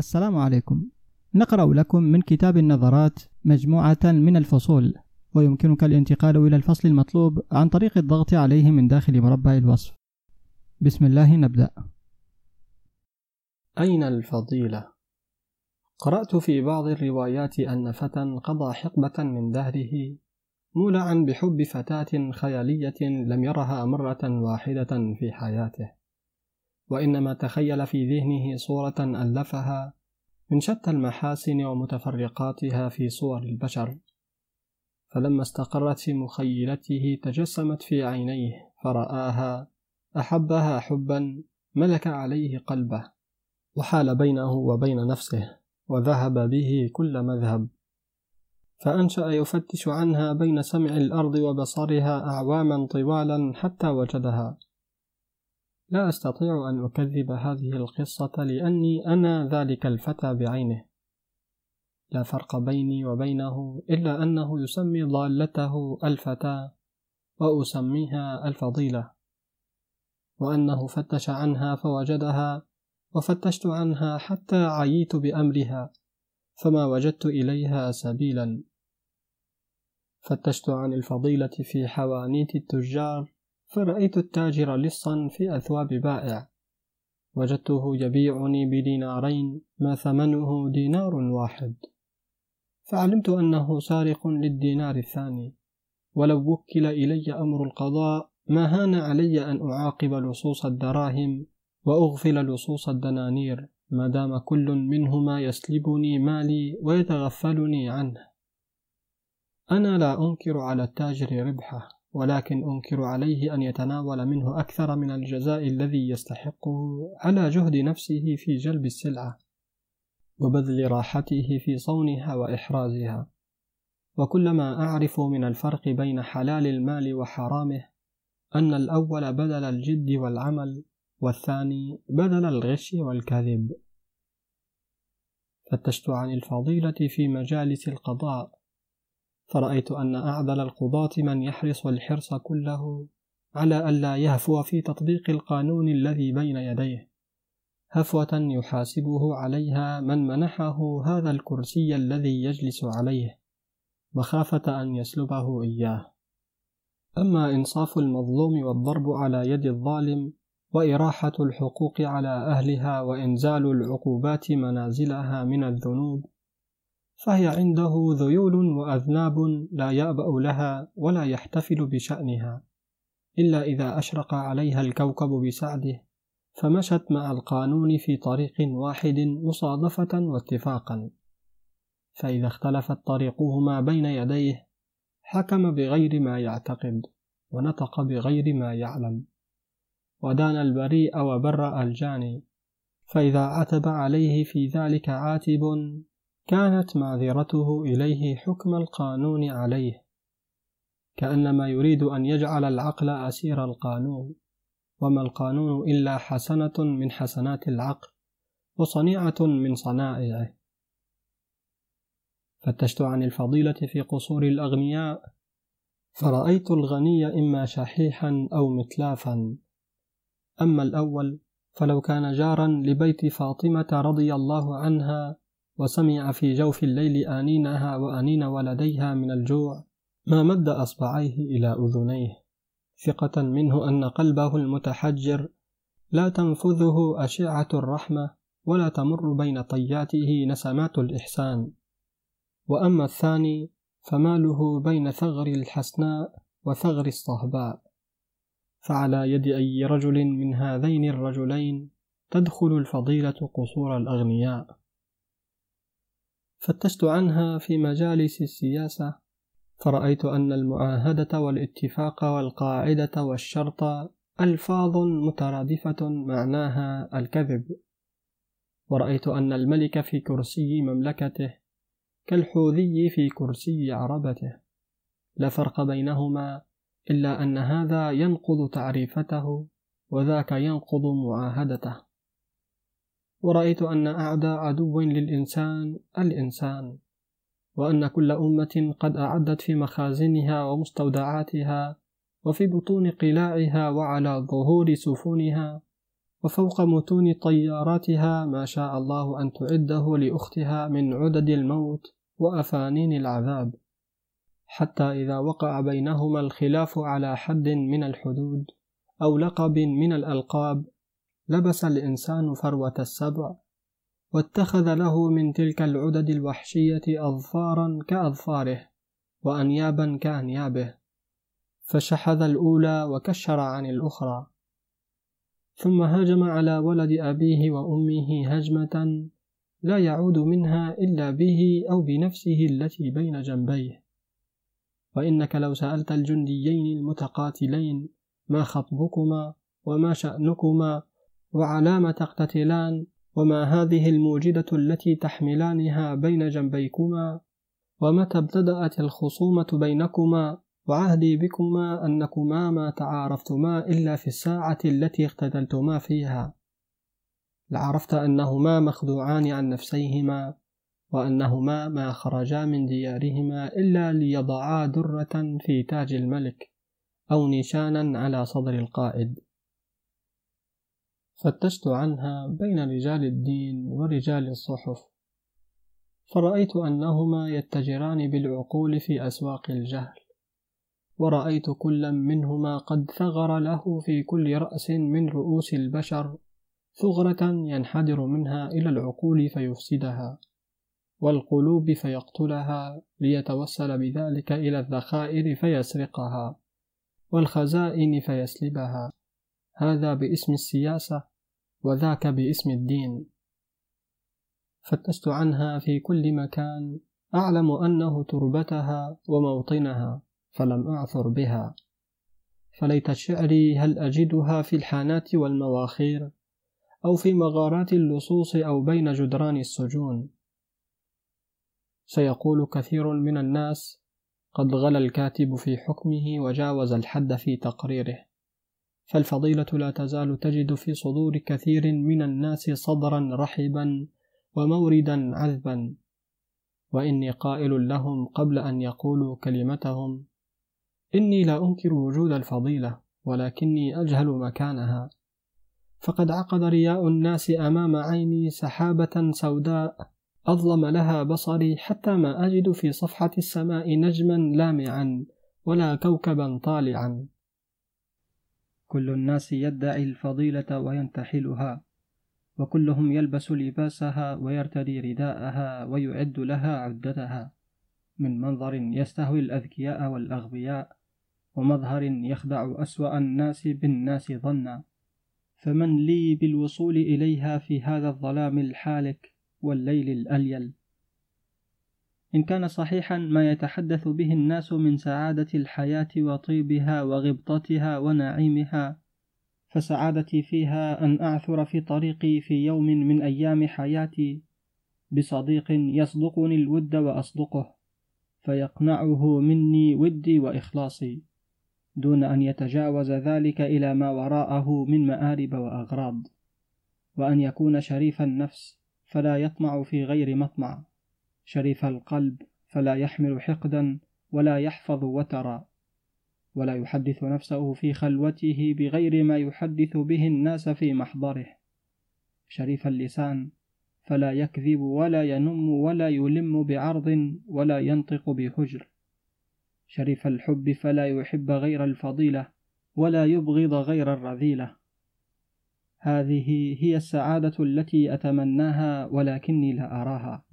السلام عليكم. نقرأ لكم من كتاب النظرات مجموعة من الفصول ويمكنك الانتقال إلى الفصل المطلوب عن طريق الضغط عليه من داخل مربع الوصف. بسم الله نبدأ. أين الفضيلة؟ قرأت في بعض الروايات أن فتى قضى حقبة من دهره مولعا بحب فتاة خيالية لم يرها مرة واحدة في حياته. وإنما تخيل في ذهنه صورة ألفها من شتى المحاسن ومتفرقاتها في صور البشر. فلما استقرت في مخيلته تجسمت في عينيه فرآها أحبها حبا ملك عليه قلبه وحال بينه وبين نفسه وذهب به كل مذهب. فأنشأ يفتش عنها بين سمع الأرض وبصرها أعواما طوالا حتى وجدها. لا أستطيع أن أكذب هذه القصة لأني أنا ذلك الفتى بعينه. لا فرق بيني وبينه إلا أنه يسمي ضالته الفتاة وأسميها الفضيلة وأنه فتش عنها فوجدها وفتشت عنها حتى عييت بأمرها فما وجدت إليها سبيلا. فتشت عن الفضيلة في حوانيت التجار فرأيت التاجر لصا في أثواب بائع. وجدته يبيعني بدينارين ما ثمنه دينار واحد. فعلمت أنه سارق للدينار الثاني. ولو وكل إلي أمر القضاء ما هان علي أن أعاقب لصوص الدراهم وأغفل لصوص الدنانير ما دام كل منهما يسلبني مالي ويتغفلني عنه. أنا لا أنكر على التاجر ربحه. ولكن أنكر عليه أن يتناول منه أكثر من الجزاء الذي يستحقه على جهد نفسه في جلب السلعة وبذل راحته في صونها وإحرازها. وكلما أعرف من الفرق بين حلال المال وحرامه أن الأول بدل الجد والعمل والثاني بدل الغش والكذب. فتشت عن الفضيلة في مجالس القضاء. فرأيت أن أعدل القضاة من يحرص الحرص كله على ألا يهفو في تطبيق القانون الذي بين يديه. هفوة يحاسبه عليها من منحه هذا الكرسي الذي يجلس عليه. مخافة أن يسلبه إياه. أما إنصاف المظلوم والضرب على يد الظالم وإراحة الحقوق على أهلها وإنزال العقوبات منازلها من الذنوب فهي عنده ذيول وأذناب لا يأبأ لها ولا يحتفل بشأنها إلا إذا أشرق عليها الكوكب بسعده فمشت مع القانون في طريق واحد مصادفة واتفاقا. فإذا اختلفت طريقهما بين يديه حكم بغير ما يعتقد ونطق بغير ما يعلم. ودان البريء وبرأ الجاني فإذا عتب عليه في ذلك عاتب كانت معذرته إليه حكم القانون عليه كأنما يريد أن يجعل العقل أسير القانون وما القانون إلا حسنة من حسنات العقل وصنيعة من صنائعه. فتشت عن الفضيلة في قصور الأغنياء فرأيت الغني إما شحيحا أو متلافا أما الأول فلو كان جارا لبيت فاطمة رضي الله عنها وسمع في جوف الليل آنينها وآنين ولديها من الجوع ما مد أصبعيه إلى أذنيه. ثقة منه أن قلبه المتحجر لا تنفذه أشعة الرحمة ولا تمر بين طياته نسمات الإحسان. وأما الثاني فماله بين ثغر الحسناء وثغر الصهباء. فعلى يد أي رجل من هذين الرجلين تدخل الفضيلة قصور الأغنياء. فتشت عنها في مجالس السياسة فرأيت أن المعاهدة والاتفاق والقاعدة والشرط ألفاظ مترادفة معناها الكذب. ورأيت أن الملك في كرسي مملكته كالحوذي في كرسي عربته. لا فرق بينهما إلا أن هذا ينقض تعريفته وذاك ينقض معاهدته. ورأيت أن أعدى عدو للإنسان الإنسان وأن كل أمة قد أعدت في مخازنها ومستودعاتها وفي بطون قلاعها وعلى ظهور سفنها وفوق متون طياراتها ما شاء الله أن تعده لأختها من عدد الموت وأفانين العذاب. حتى إذا وقع بينهما الخلاف على حد من الحدود أو لقب من الألقاب لبس الإنسان فروة السبع واتخذ له من تلك العدد الوحشية أظفارا كأظفاره وأنيابا كأنيابه فشحذ الأولى وكشر عن الأخرى. ثم هاجم على ولد أبيه وأمه هجمة لا يعود منها إلا به أو بنفسه التي بين جنبيه. وإنك لو سألت الجنديين المتقاتلين ما خطبكما وما شأنكما وعلام تقتتلان وما هذه الموجدة التي تحملانها بين جنبيكما؟ ومتى ابتدأت الخصومة بينكما؟ وعهدي بكما أنكما ما تعارفتما إلا في الساعة التي اقتتلتما فيها. لعرفت أنهما مخدوعان عن نفسيهما وأنهما ما خرجا من ديارهما إلا ليضعا درة في تاج الملك أو نشانا على صدر القائد. فتشت عنها بين رجال الدين ورجال الصحف فرأيت أنهما يتجران بالعقول في أسواق الجهل ورأيت كلا منهما قد ثغر له في كل رأس من رؤوس البشر ثغرة ينحدر منها إلى العقول فيفسدها والقلوب فيقتلها ليتوسل بذلك إلى الذخائر فيسرقها والخزائن فيسلبها هذا باسم السياسة وذاك باسم الدين. فتشت عنها في كل مكان. أعلم أنه تربتها وموطنها فلم أعثر بها. فليت شعري هل أجدها في الحانات والمواخير أو في مغارات اللصوص أو بين جدران السجون. سيقول كثير من الناس قد غلا الكاتب في حكمه وجاوز الحد في تقريره. فالفضيلة لا تزال تجد في صدور كثير من الناس صدرا رحبا وموردا عذبا. وإني قائل لهم قبل أن يقولوا كلمتهم إني لا أنكر وجود الفضيلة ولكني أجهل مكانها. فقد عقد رياء الناس أمام عيني سحابة سوداء أظلم لها بصري حتى ما أجد في صفحة السماء نجما لامعا ولا كوكبا طالعا. كل الناس يدعي الفضيلة وينتحلها وكلهم يلبس لباسها ويرتدي رداءها ويعد لها عدتها من منظر يستهوي الأذكياء والأغبياء ومظهر يخدع أسوأ الناس بالناس ظنا. فمن لي بالوصول إليها في هذا الظلام الحالك والليل الأليل إن كان صحيحا ما يتحدث به الناس من سعادة الحياة وطيبها وغبطتها ونعيمها فسعادتي فيها أن أعثر في طريقي في يوم من أيام حياتي بصديق يصدقني الود وأصدقه فيقنعه مني ودي وإخلاصي دون أن يتجاوز ذلك إلى ما وراءه من مآرب وأغراض وأن يكون شريف النفس فلا يطمع في غير مطمع. شريف القلب فلا يحمل حقدا ولا يحفظ وترا ولا يحدث نفسه في خلوته بغير ما يحدث به الناس في محضره. شريف اللسان فلا يكذب ولا ينم ولا يلم بعرض ولا ينطق بهجر شريف الحب فلا يحب غير الفضيلة ولا يبغض غير الرذيلة. هذه هي السعادة التي أتمناها ولكني لا أراها.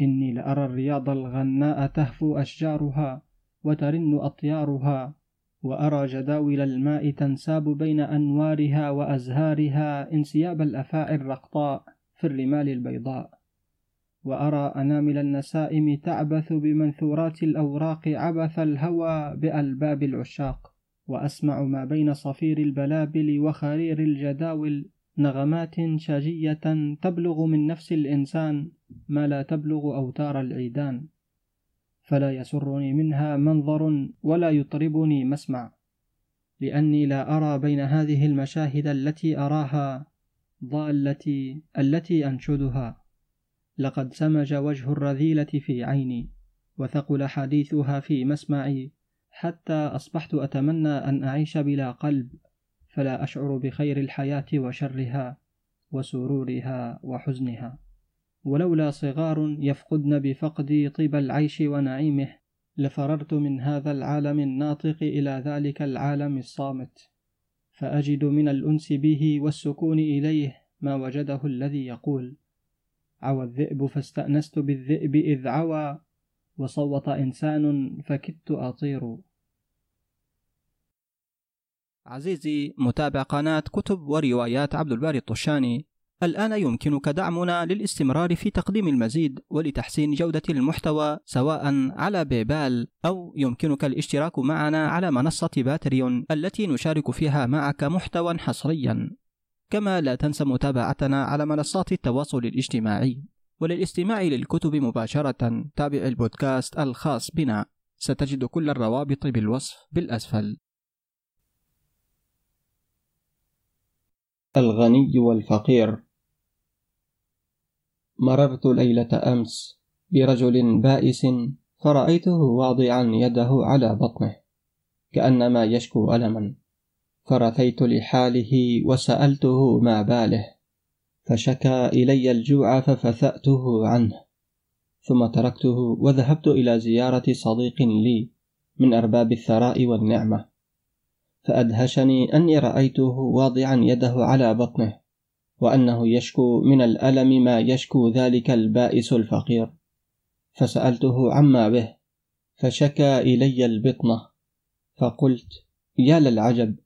إني لأرى الرياض الغناء تهفو أشجارها وترن أطيارها وأرى جداول الماء تنساب بين أنوارها وأزهارها انسياب الأفاعي الرقطاء في الرمال البيضاء. وأرى أنامل النسائم تعبث بمنثورات الأوراق عبث الهوى بألباب العشاق وأسمع ما بين صفير البلابل وخرير الجداول نغمات شجية تبلغ من نفس الإنسان ما لا تبلغ أوتار العيدان فلا يسرني منها منظر ولا يطربني مسمع لأني لا أرى بين هذه المشاهد التي أراها ضالتي التي أنشدها. لقد سمج وجه الرذيلة في عيني وثقل حديثها في مسمعي حتى أصبحت أتمنى أن أعيش بلا قلب. فلا أشعر بخير الحياة وشرها وسرورها وحزنها. ولولا صغار يفقدن بفقدي طيب العيش ونعيمه لفررت من هذا العالم الناطق إلى ذلك العالم الصامت. فأجد من الأنس به والسكون إليه ما وجده الذي يقول عوى الذئب فاستأنست بالذئب إذ عوى وصوت إنسان فكدت أطير عزيزي متابع قناة كتب وروايات عبد الباري الطشاني. الآن يمكنك دعمنا للاستمرار في تقديم المزيد ولتحسين جودة المحتوى سواء على بيبال أو يمكنك الاشتراك معنا على منصة باتريون التي نشارك فيها معك محتوى حصريا. كما لا تنسى متابعتنا على منصات التواصل الاجتماعي. وللاستماع للكتب مباشرة تابع البودكاست الخاص بنا. ستجد كل الروابط بالوصف بالأسفل. الغني والفقير. مررت ليلة أمس برجل بائس فرأيته واضعا يده على بطنه كأنما يشكو ألما. فرثيت لحاله وسألته ما باله فشكى إلي الجوع ففثأته عنه. ثم تركته وذهبت إلى زيارة صديق لي من أرباب الثراء والنعمة. فأدهشني أني رأيته واضعا يده على بطنه وأنه يشكو من الألم ما يشكو ذلك البائس الفقير. فسألته عما به فشكى إلي البطنة فقلت يا للعجب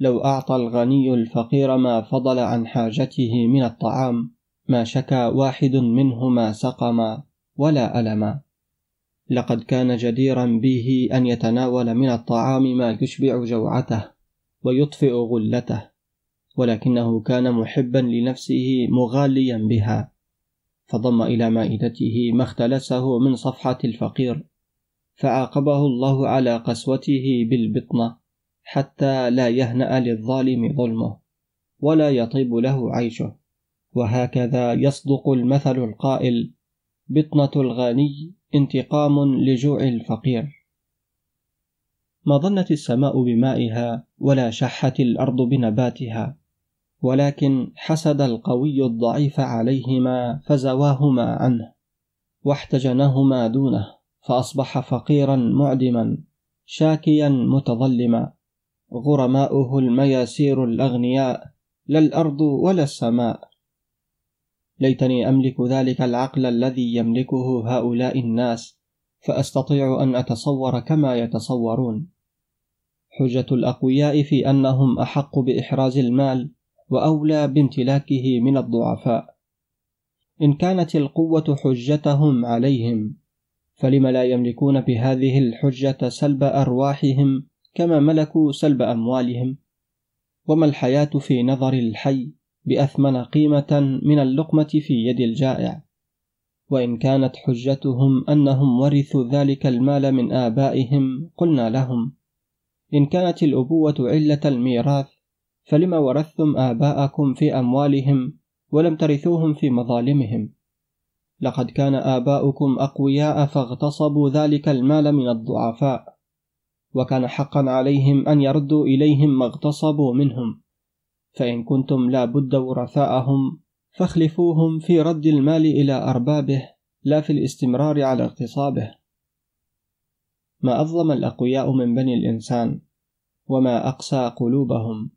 لو أعطى الغني الفقير ما فضل عن حاجته من الطعام ما شكى واحد منهما سقما ولا ألما. لقد كان جديرا به أن يتناول من الطعام ما يشبع جوعته ويطفئ غلته ولكنه كان محبا لنفسه مغاليا بها فضم إلى مائدته ما اختلسه من صفحة الفقير فعاقبه الله على قسوته بالبطنة حتى لا يهنأ للظالم ظلمه ولا يطيب له عيشه وهكذا يصدق المثل القائل بطنة الغني انتقام لجوع الفقير. ما ظنت السماء بمائها ولا شحت الأرض بنباتها ولكن حسد القوي الضعيف عليهما فزواهما عنه واحتجنهما دونه فأصبح فقيرا معدما شاكيا متظلما غرماؤه المياسير الأغنياء لا الأرض ولا السماء. ليتني أملك ذلك العقل الذي يملكه هؤلاء الناس فأستطيع أن أتصور كما يتصورون. حجة الأقوياء في أنهم أحق بإحراز المال وأولى بامتلاكه من الضعفاء. إن كانت القوة حجتهم عليهم فلم لا يملكون بهذه الحجة سلب أرواحهم كما ملكوا سلب أموالهم؟ وما الحياة في نظر الحي؟ بأثمن قيمة من اللقمة في يد الجائع. وإن كانت حجتهم أنهم ورثوا ذلك المال من آبائهم قلنا لهم إن كانت الأبوة علة الميراث فلم ورثتم آباءكم في أموالهم ولم ترثوهم في مظالمهم؟ لقد كان آباؤكم أقوياء فاغتصبوا ذلك المال من الضعفاء. وكان حقا عليهم أن يردوا إليهم ما اغتصبوا منهم. فإن كنتم لا بد ورثاءهم فاخلفوهم في رد المال إلى أربابه لا في الاستمرار على اغتصابه. ما أظلم الأقوياء من بني الإنسان وما أقسى قلوبهم.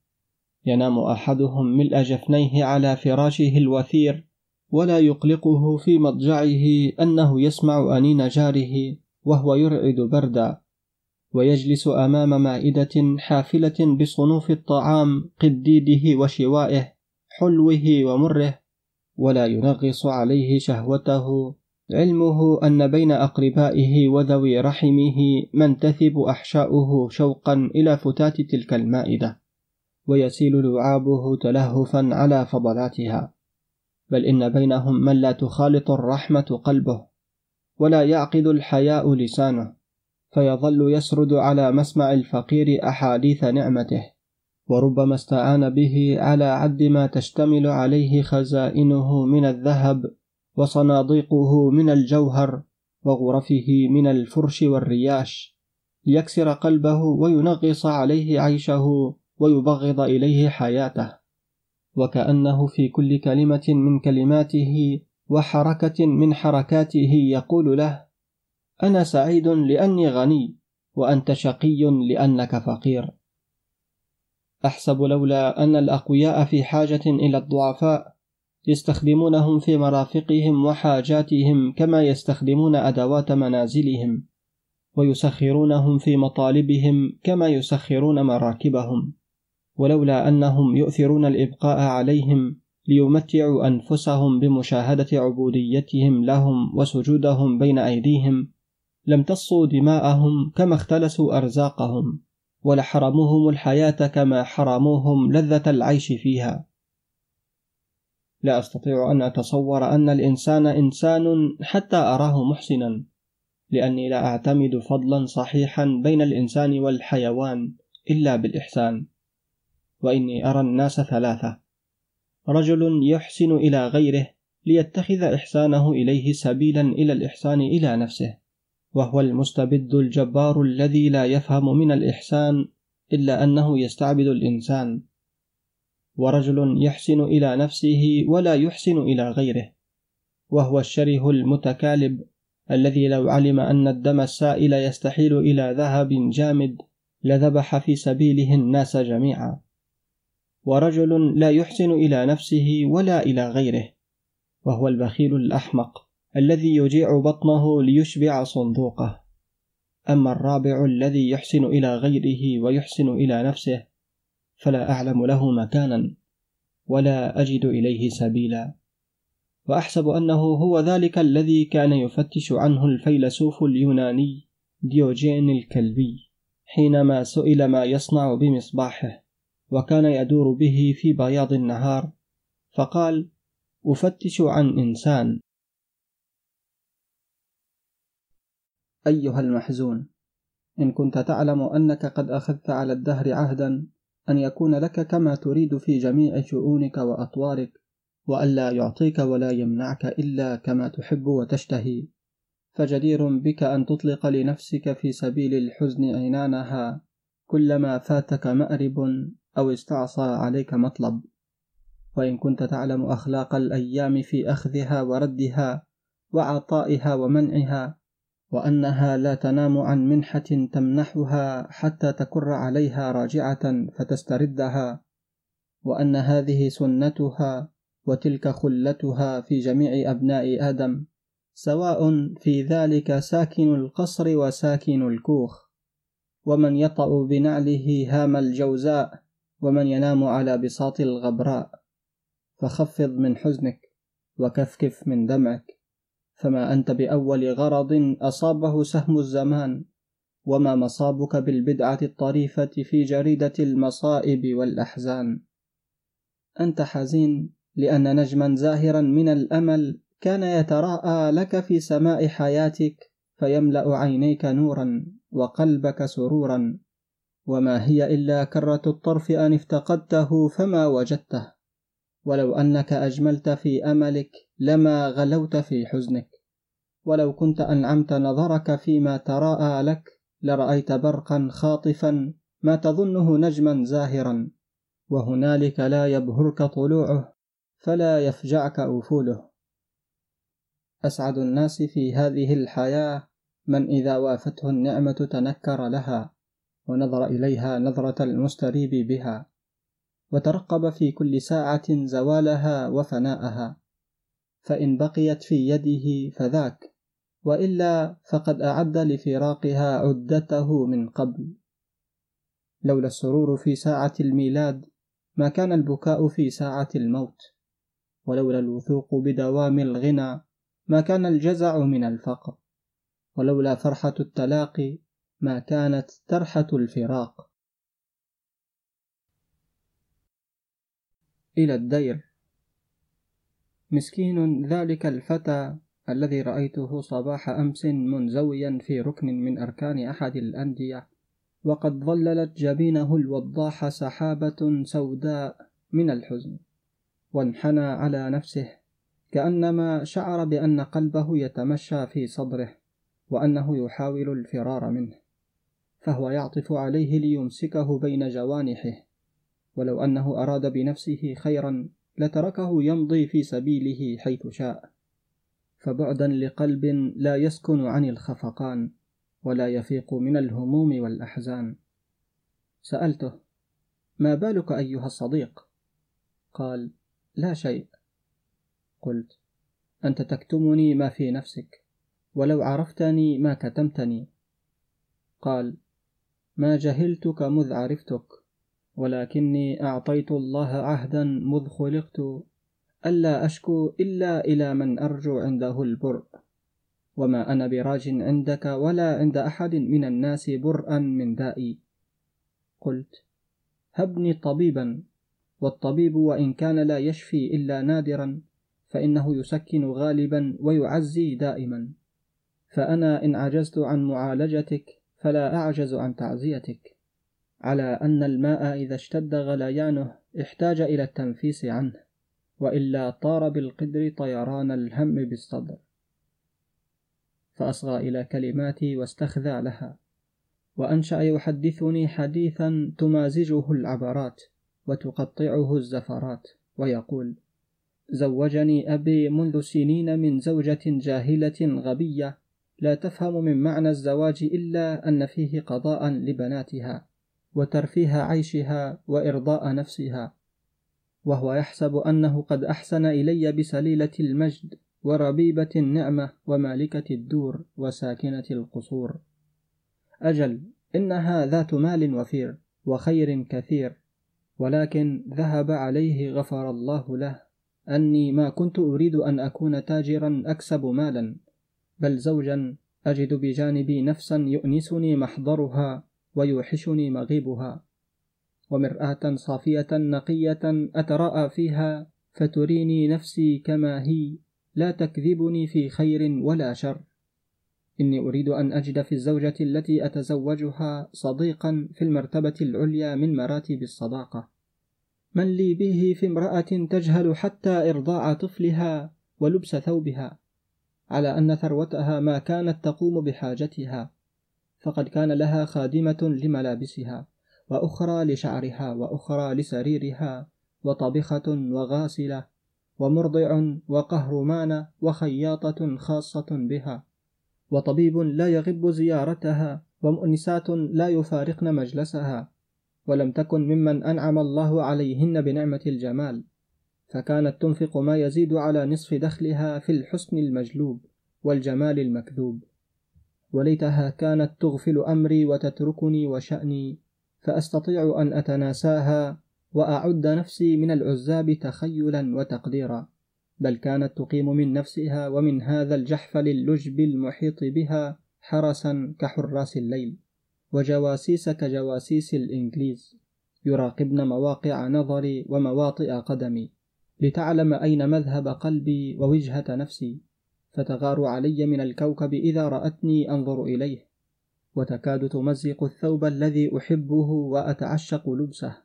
ينام أحدهم ملء جفنيه على فراشه الوثير ولا يقلقه في مضجعه أنه يسمع أنين جاره وهو يرعد بردا. ويجلس أمام مائدة حافلة بصنوف الطعام قديده وشوائه حلوة ومره ولا ينغص عليه شهوته. علمه أن بين أقربائه وذوي رحمه من تثب أحشاؤه شوقا إلى فتات تلك المائدة ويسيل لعابه تلهفا على فضلاتها. بل إن بينهم من لا تخالط الرحمة قلبه ولا يعقد الحياء لسانه. فيظل يسرد على مسمع الفقير أحاديث نعمته وربما استعان به على عد ما تشتمل عليه خزائنه من الذهب وصناديقه من الجوهر وغرفه من الفرش والرياش ليكسر قلبه وينغص عليه عيشه ويبغض إليه حياته. وكأنه في كل كلمة من كلماته وحركة من حركاته يقول له أنا سعيد لأني غني وأنت شقي لأنك فقير. أحسب لولا أن الأقوياء في حاجة إلى الضعفاء يستخدمونهم في مرافقهم وحاجاتهم كما يستخدمون أدوات منازلهم ويسخرونهم في مطالبهم كما يسخرون مراكبهم. ولولا أنهم يؤثرون الإبقاء عليهم ليمتعوا أنفسهم بمشاهدة عبوديتهم لهم وسجودهم بين أيديهم لم تصوا دماءهم كما اختلسوا أرزاقهم ولحرموهم الحياة كما حرموهم لذة العيش فيها. لا أستطيع أن أتصور أن الإنسان إنسان حتى أراه محسنا لأني لا أعتمد فضلا صحيحا بين الإنسان والحيوان إلا بالإحسان وإني أرى الناس ثلاثة. رجل يحسن إلى غيره ليتخذ إحسانه إليه سبيلا إلى الإحسان إلى نفسه. وهو المستبد الجبار الذي لا يفهم من الإحسان إلا أنه يستعبد الإنسان. ورجل يحسن إلى نفسه ولا يحسن إلى غيره. وهو الشره المتكالب الذي لو علم أن الدم السائل يستحيل إلى ذهب جامد لذبح في سبيله الناس جميعا. ورجل لا يحسن إلى نفسه ولا إلى غيره. وهو البخيل الأحمق. الذي يجيع بطنه ليشبع صندوقه. أما الرابع الذي يحسن إلى غيره ويحسن إلى نفسه فلا أعلم له مكانا ولا أجد إليه سبيلا. وأحسب أنه هو ذلك الذي كان يفتش عنه الفيلسوف اليوناني ديوجين الكلبي حينما سئل ما يصنع بمصباحه وكان يدور به في بياض النهار فقال أفتش عن إنسان أيها المحزون إن كنت تعلم أنك قد أخذت على الدهر عهدا أن يكون لك كما تريد في جميع شؤونك وأطوارك وألا يعطيك ولا يمنعك إلا كما تحب وتشتهي. فجدير بك أن تطلق لنفسك في سبيل الحزن عنانها كلما فاتك مأرب أو استعصى عليك مطلب. وإن كنت تعلم أخلاق الأيام في أخذها وردها وعطائها ومنعها وأنها لا تنام عن منحة تمنحها حتى تكر عليها راجعة فتستردها وأن هذه سنتها وتلك خلتها في جميع أبناء آدم سواء في ذلك ساكن القصر وساكن الكوخ. ومن يطأ بنعله هام الجوزاء ومن ينام على بساط الغبراء. فخفض من حزنك وكفكف من دمعك. فما أنت بأول غرض أصابه سهم الزمان وما مصابك بالبدعة الطريفة في جريدة المصائب والأحزان. أنت حزين لأن نجما زاهرا من الأمل كان يتراءى لك في سماء حياتك فيملأ عينيك نورا وقلبك سرورا. وما هي إلا كرة الطرف أن افتقدته فما وجدته. ولو أنك أجملت في أملك لما غلوت في حزنك. ولو كنت أنعمت نظرك فيما تراءى لك لرأيت برقا خاطفا ما تظنه نجما زاهرا. وهنالك لا يبهرك طلوعه فلا يفجعك أفوله. أسعد الناس في هذه الحياة من إذا وافته النعمة تنكر لها ونظر إليها نظرة المستريب بها. وترقب في كل ساعة زوالها وفناءها. فإن بقيت في يده فذاك وإلا فقد أعد لفراقها عدته من قبل. لولا السرور في ساعة الميلاد ما كان البكاء في ساعة الموت. ولولا الوثوق بدوام الغنى ما كان الجزع من الفقر. ولولا فرحة التلاقي ما كانت ترحة الفراق. إلى الدير. مسكين ذلك الفتى الذي رأيته صباح أمس منزويا في ركن من أركان أحد الأندية. وقد ظللت جبينه الوضاح سحابة سوداء من الحزن وانحنى على نفسه كأنما شعر بأن قلبه يتمشى في صدره وأنه يحاول الفرار منه. فهو يعطف عليه ليمسكه بين جوانحه. ولو أنه أراد بنفسه خيرا لتركه يمضي في سبيله حيث شاء. فبعدا لقلب لا يسكن عن الخفقان ولا يفيق من الهموم والأحزان. سألته ما بالك أيها الصديق؟ قال لا شيء. قلت أنت تكتمني ما في نفسك ولو عرفتني ما كتمتني. قال ما جهلتك مذ عرفتك ولكني أعطيت الله عهدا مذ خلقت ألا أشكو إلا إلى من أرجو عنده البرء وما أنا براج عندك ولا عند أحد من الناس برءا من دائي قلت هبني طبيبا والطبيب وإن كان لا يشفي إلا نادرا فإنه يسكن غالبا ويعزي دائما. فأنا إن عجزت عن معالجتك فلا أعجز عن تعزيتك. على أن الماء إذا اشتد غليانه احتاج إلى التنفيس عنه. وإلا طار بالقدر طيران الهم بالصدر. فأصغى إلى كلماتي واستخذع لها. وأنشأ يحدثني حديثا تمازجه العبرات وتقطعه الزفرات. ويقول زوجني أبي منذ سنين من زوجة جاهلة غبية. لا تفهم من معنى الزواج إلا أن فيه قضاء لبناتها وترفيه عيشها وإرضاء نفسها. وهو يحسب أنه قد أحسن إلي بسليلة المجد وربيبة النعمة ومالكة الدور وساكنة القصور. أجل إنها ذات مال وفير وخير كثير ولكن ذهب عليه غفر الله له. أني ما كنت أريد أن أكون تاجرا أكسب مالا بل زوجا أجد بجانبي نفسا يؤنسني محضرها ويوحشني مغيبها. ومرآة صافية نقية أتراءى فيها فتريني نفسي كما هي لا تكذبني في خير ولا شر. إني أريد أن أجد في الزوجة التي أتزوجها صديقا في المرتبة العليا من مراتب الصداقة. من لي به في امرأة تجهل حتى إرضاع طفلها ولبس ثوبها على أن ثروتها ما كانت تقوم بحاجتها فقد كان لها خادمة لملابسها. وأخرى لشعرها وأخرى لسريرها وطبخة وغاسلة ومرضع وقهرمان وخياطة خاصة بها وطبيب لا يغب زيارتها ومؤنسات لا يفارقن مجلسها ولم تكن ممن أنعم الله عليهن بنعمة الجمال فكانت تنفق ما يزيد على نصف دخلها في الحسن المجلوب والجمال المكذوب. وليتها كانت تغفل أمري وتتركني وشأني فأستطيع أن أتناساها وأعد نفسي من العزاب تخيلا وتقديرا بل كانت تقيم من نفسها ومن هذا الجحفل اللجب المحيط بها حرسا كحراس الليل وجواسيس كجواسيس الإنجليز يراقبن مواقع نظري ومواطئ قدمي لتعلم أين مذهب قلبي ووجهة نفسي فتغار علي من الكوكب إذا رأتني أنظر إليه. وتكاد تمزق الثوب الذي أحبه وأتعشق لبسه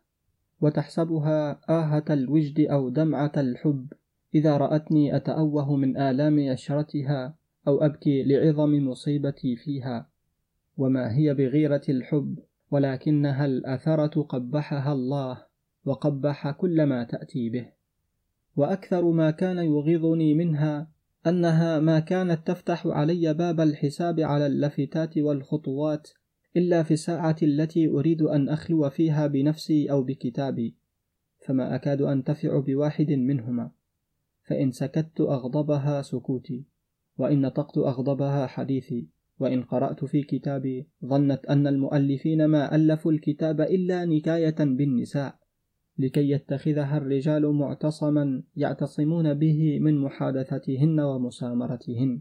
وتحسبها آهة الوجد أو دمعة الحب. إذا رأتني أتأوه من آلام يشرتها أو أبكي لعظم مصيبتي فيها. وما هي بغيرة الحب ولكنها الأثرة قبحها الله وقبح كل ما تأتي به. وأكثر ما كان يغيظني منها أنها ما كانت تفتح علي باب الحساب على اللفتات والخطوات إلا في الساعة التي أريد أن أخلو فيها بنفسي أو بكتابي فما أكاد أنتفع بواحد منهما. فإن سكت أغضبها سكوتي وإن نطقت أغضبها حديثي وإن قرأت في كتابي ظنت أن المؤلفين ما ألفوا الكتاب إلا نكاية بالنساء. لكي يتخذها الرجال معتصما يعتصمون به من محادثتهن ومسامرتهن.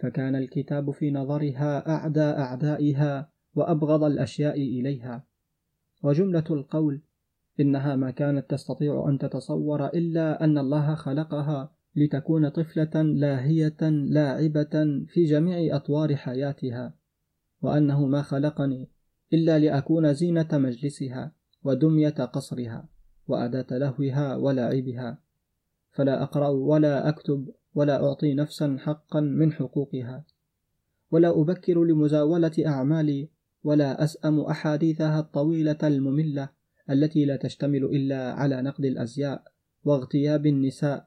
فكان الكتاب في نظرها أعدى أعدائها وأبغض الأشياء إليها. وجملة القول إنها ما كانت تستطيع أن تتصور إلا أن الله خلقها لتكون طفلة لاهية لاعبة في جميع أطوار حياتها وأنه ما خلقني إلا لأكون زينة مجلسها. ودمية قصرها وأداة لهوها ولعبها. فلا أقرأ ولا أكتب ولا أعطي نفسا حقا من حقوقها. ولا أبكر لمزاولة أعمالي ولا أسأم أحاديثها الطويلة المملة التي لا تشتمل إلا على نقد الأزياء واغتياب النساء.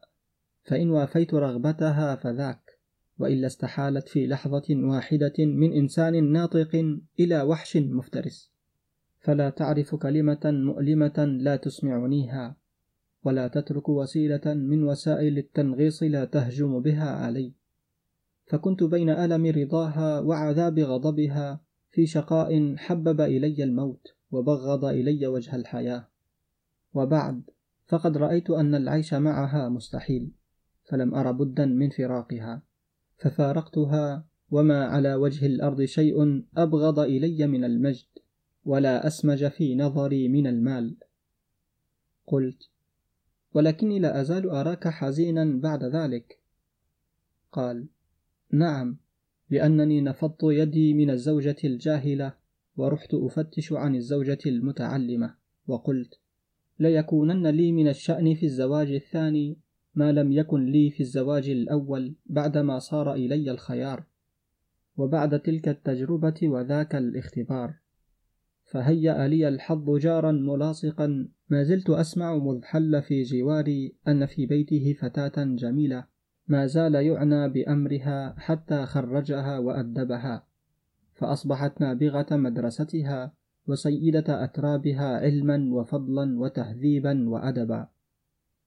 فإن وافيت رغبتها فذاك وإلا استحالت في لحظة واحدة من إنسان ناطق إلى وحش مفترس. فلا تعرف كلمة مؤلمة لا تسمعنيها ولا تترك وسيلة من وسائل التنغيص لا تهجم بها علي. فكنت بين ألم رضاها وعذاب غضبها في شقاء حبب إلي الموت وبغض إلي وجه الحياة. وبعد فقد رأيت أن العيش معها مستحيل فلم أر بدا من فراقها. ففارقتها وما على وجه الأرض شيء أبغض إلي من المجد. ولا أسمج في نظري من المال. قلت ولكني لا أزال أراك حزينا بعد ذلك. قال نعم لأنني نفضت يدي من الزوجة الجاهلة ورحت أفتش عن الزوجة المتعلمة. وقلت ليكونن لي من الشأن في الزواج الثاني ما لم يكن لي في الزواج الأول بعدما صار إلي الخيار. وبعد تلك التجربة وذاك الاختبار. فهيأ لي الحظ جارا ملاصقا ما زلت أسمع مذ حل في جواري أن في بيته فتاة جميلة ما زال يعنى بأمرها حتى خرجها وأدبها. فأصبحت نابغة مدرستها وسيدة أترابها علما وفضلا وتهذيبا وأدبا.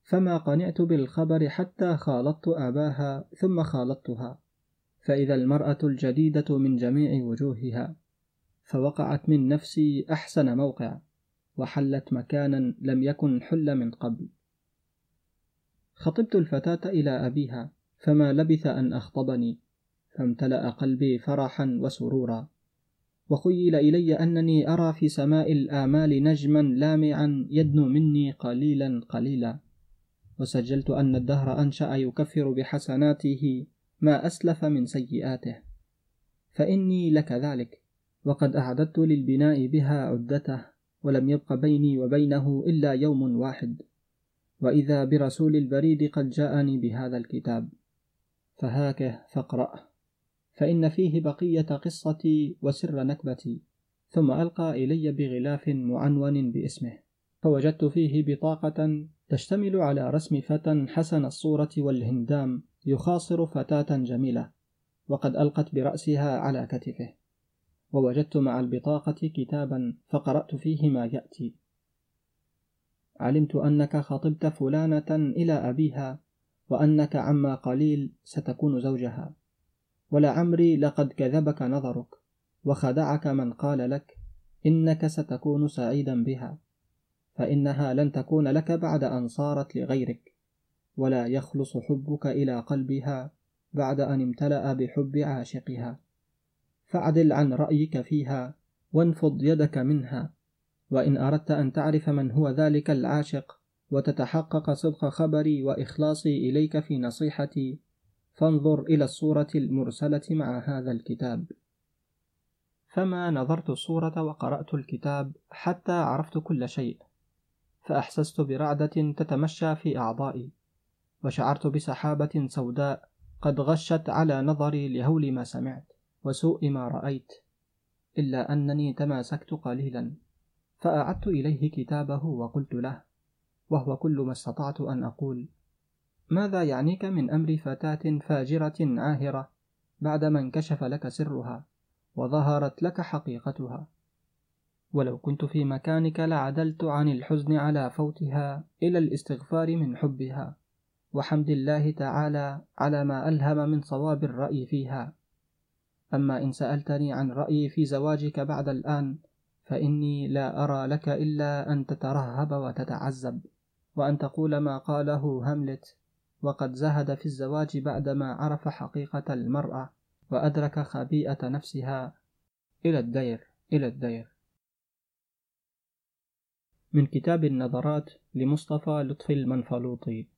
فما قنعت بالخبر حتى خالطت أباها ثم خالطتها. فإذا المرأة الجديدة من جميع وجوهها فوقعت من نفسي أحسن موقع وحلت مكانا لم يكن حل من قبل. خطبت الفتاة إلى أبيها فما لبث أن أخطبني فامتلأ قلبي فرحا وسرورا. وخيل إلي أنني أرى في سماء الآمال نجما لامعا يدنو مني قليلا قليلا. وسجلت أن الدهر أنشأ يكفر بحسناته ما أسلف من سيئاته. فإني لكذلك وقد أعددت للبناء بها عدته ولم يبق بيني وبينه إلا يوم واحد. وإذا برسول البريد قد جاءني بهذا الكتاب. فهاكه فاقرأ فإن فيه بقية قصتي وسر نكبتي. ثم ألقى إلي بغلاف معنون باسمه. فوجدت فيه بطاقة تشتمل على رسم فتى حسن الصورة والهندام يخاصر فتاة جميلة. وقد ألقت برأسها على كتفه. ووجدت مع البطاقة كتابا فقرأت فيه ما يأتي. علمت أنك خطبت فلانة إلى أبيها وأنك عما قليل ستكون زوجها. ولعمري لقد كذبك نظرك وخدعك من قال لك إنك ستكون سعيدا بها فإنها لن تكون لك بعد أن صارت لغيرك. ولا يخلص حبك إلى قلبها بعد أن امتلأ بحب عاشقها. فأعدل عن رأيك فيها وانفض يدك منها. وإن أردت أن تعرف من هو ذلك العاشق وتتحقق صدق خبري وإخلاصي إليك في نصيحتي فانظر إلى الصورة المرسلة مع هذا الكتاب. فما نظرت الصورة وقرأت الكتاب حتى عرفت كل شيء فأحسست برعدة تتمشى في أعضائي وشعرت بسحابة سوداء قد غشت على نظري لهول ما سمعت. وسوء ما رأيت إلا أنني تماسكت قليلا فأعدت إليه كتابه وقلت له وهو كل ما استطعت أن أقول ماذا يعنيك من أمر فتاة فاجرة عاهرة بعدما انكشف لك سرها وظهرت لك حقيقتها؟ ولو كنت في مكانك لعدلت عن الحزن على فوتها إلى الاستغفار من حبها وحمد الله تعالى على ما ألهم من صواب الرأي فيها. أما إن سألتني عن رأيي في زواجك بعد الآن فإني لا أرى لك إلا أن تترهب وتتعذب وأن تقول ما قاله هاملت وقد زهد في الزواج بعدما عرف حقيقة المرأة وأدرك خبيئة نفسها. إلى الدير إلى الدير. من كتاب النظرات لمصطفى لطفي المنفلوطي.